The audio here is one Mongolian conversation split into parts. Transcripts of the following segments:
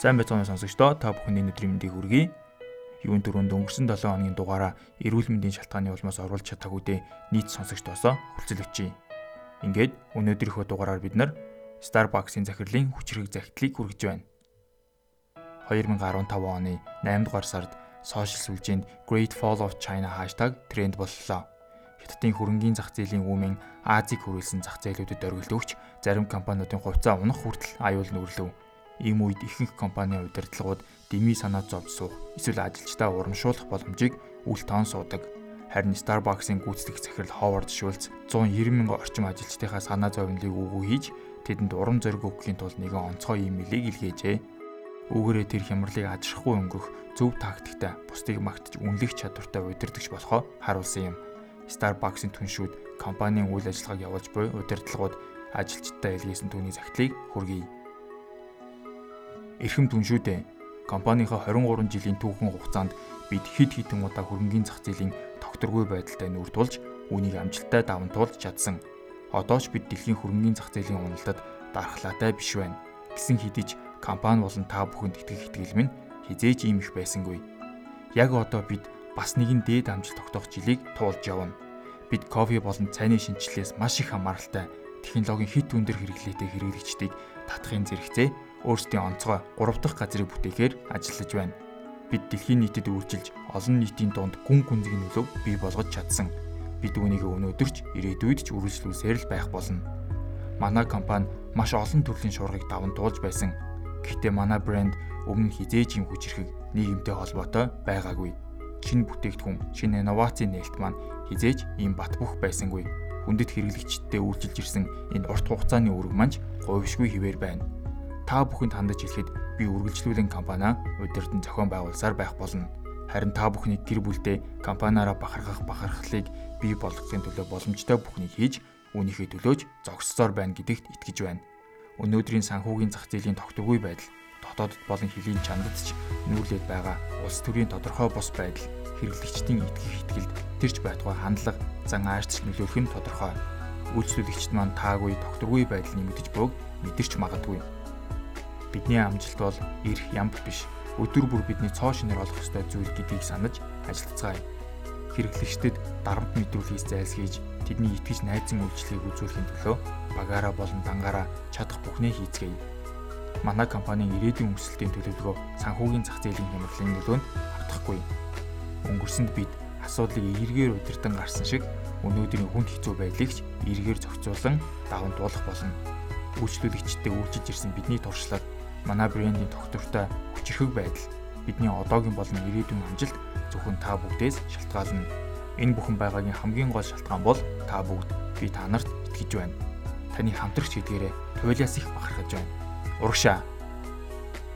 Сайн байцгаана сонсогчдоо та бүхний өдрийн мэндийг хүргэе. Юун дөрөнд өнгөрсөн 7 хоногийн дугаараа эрүүл мэндийн шалтгааны улмаас оруулж чадаагүй дэ нийт сонсогчдоосоо хүрцэл өчье. Ингээд өнөөдрийнхөө дугаараар бид нар Starbucks-ийн захирлын хүчрэг захидлыг хүргэж байна. 2015 оны 8 дугаар сард сошиал сүлжээнд Great Fall of China хаштаг тренд боллоо. Хятадын хөрөнгийн зах зээлийн үүмэн Азийг хүрээлсэн зах зээлүүдэд оргилд өгч зарим компаниудын хувьцаа унах хүртэл аюул нүрлэв Ийм үед ихэнх компани удирдлагууд дэмий санаа зовж суух эсвэл ажилчдаа урамшуулах боломжийг үл тоон суудаг. Харин Starbucks-ын гүйцэтгэх захирал Howard Schultz 190 мянган орчим ажилчдынхаа санаа зовнилыг үгүй хийж тэдэнд урам зориг өгөхийн тулд нэгэн онцгой имэйлийг илгээжээ. Үүгээрээ тэр хямралыг ажрахгүй өнгөрөх зөв тактиктай бусдыг магтж үнэлэх чадвартай удирдахч болохоо харуулсан юм. Starbucks-ын түншүүд компанийн үйл ажиллагааг явуулж буй удирдлагууд ажилчдаа илгээсэн түүний захидлыг хүргэе эрхэм түн шүү дээ. Компанийнхаа 23 жилийн түүхэн хугацаанд бид хэд хэдэн удаа хөрөнгөний зах зээлийн тогтворгүй байдалтай нүүр тулж үүнийг амжилттай даван туулж чадсан. Одоо ч бид дэлхийн хөрөнгөний зах зээлийн уналтад дархлаатай биш байна. Гэсэн хэдиж компани болон та бүхэнд итгэх итгэл минь хизээж ийм их байсангүй. Яг одоо бид бас нэгэн дээд амжилт тогтоох жилийг туулж явна. Бид кофе болон цайны шинжилгээс маш их хамааралтай технологийн хит өндөр хэрэглээтэй хэрэглэгчдийг татахын зэрэгцээ өөрсдийн онцгой 3 дахь газрыг бүтээхээр ажиллаж байна. Бид дэлхийн нийтэд үйлчилж олон нийтийн дунд гүн гүнзгий нөлөөг бий болгож чадсан. Бид үүнийг өнөөдөрч ирээдүйд ч үргэлжлүүлсээр л байх болно. Манай компани маш олон төрлийн шуургыг даван туулж байсан. Гэхдээ манай брэнд өмнө хизээж юм хүчрхэг нийгэмтэй холбоотой байгаагүй. Шинэ бүтээгдэхүүн, шинэ инновацийн нээлт маань хизээж ийм бат бөх байсангүй. Хүндэт хэрэглэгчдтэй үйлчилж ирсэн энэ урт хугацааны үүрэг манж говьшгүй хിവэр байна та бүхэнд хандаж хэлэхэд би үргэлжлүүлэн компаниа удирдан зохион байгуулсаар байх болно. Харин та бүхний гэр бүлдээ компаниараа бахархах бахархлыг бий болгохын төлөө боломжтой бүхнийг хийж үүнийхээ төлөөж зогссоор байна гэдэгт итгэж байна. Өнөөдрийн санхүүгийн зах зээлийн тогтворгүй байдал дотоодд болон хилийн чандад ч нүүрлээд байгаа улс төрийн тодорхой бос байдал хэрэглэгчдийн итгэх итгэлд тэрч байтугай хандлага зан аарч нөлөөлөх нь тодорхой. Үйлчлүүлэгчд маань таагүй тогтворгүй байдал нэмэгдэж буйг мэдэрч магадгүй Бидний амжилт бол эрх ямб биш. Өдөр бүр бидний цоо шинээр олох ёстой зүйл гэдгийг санаж ажиллацгаая. Хэрэглэгчдэд дарамт мэдрүүлгээс зайлсхийж тэдний итгэж найзан үйлчлэгийг үзүүлэхийн төлөө багаараа болон дангаараа чадах бүхнээ хийцгээе. Манай компанийн ирээдүйн өсөлтийн төлөвлөгөө санхүүгийн зах зээлийн хямралын нөлөөнд автахгүй. Өнгөрсөнд бид асуудлыг эргээр удирдан гарсан шиг өнөөдрийн хүнд хэцүү байдлыг ч эргээр зохицуулан даван туулах болно. Үйлчлүүлэгчдэд үйлчилж ирсэн бидний туршлага манай брендийн тогтвортой хүчирхэг байдал бидний одоогийн болон ирээдүйн амжилт зөвхөн та бүгдээс шалтгаална. Энэ бүхэн байгаагийн хамгийн гол шалтгаан бол та бүгд би та нарт итгэж байна. Таны хамтрагч гэдгээрээ туйлаас их бахархаж байна. Урагшаа.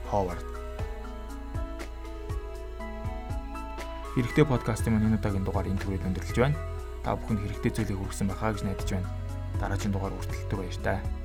Ховард. Хэрэгтэй подкастын маань энэ удаагийн дугаар энэ түрээд өндөрлөж байна. Та бүхэнд хэрэгтэй зүйлийг хүргэсэн байхаа гэж найдаж байна. Дараагийн дугаар хүртэл баяр таа.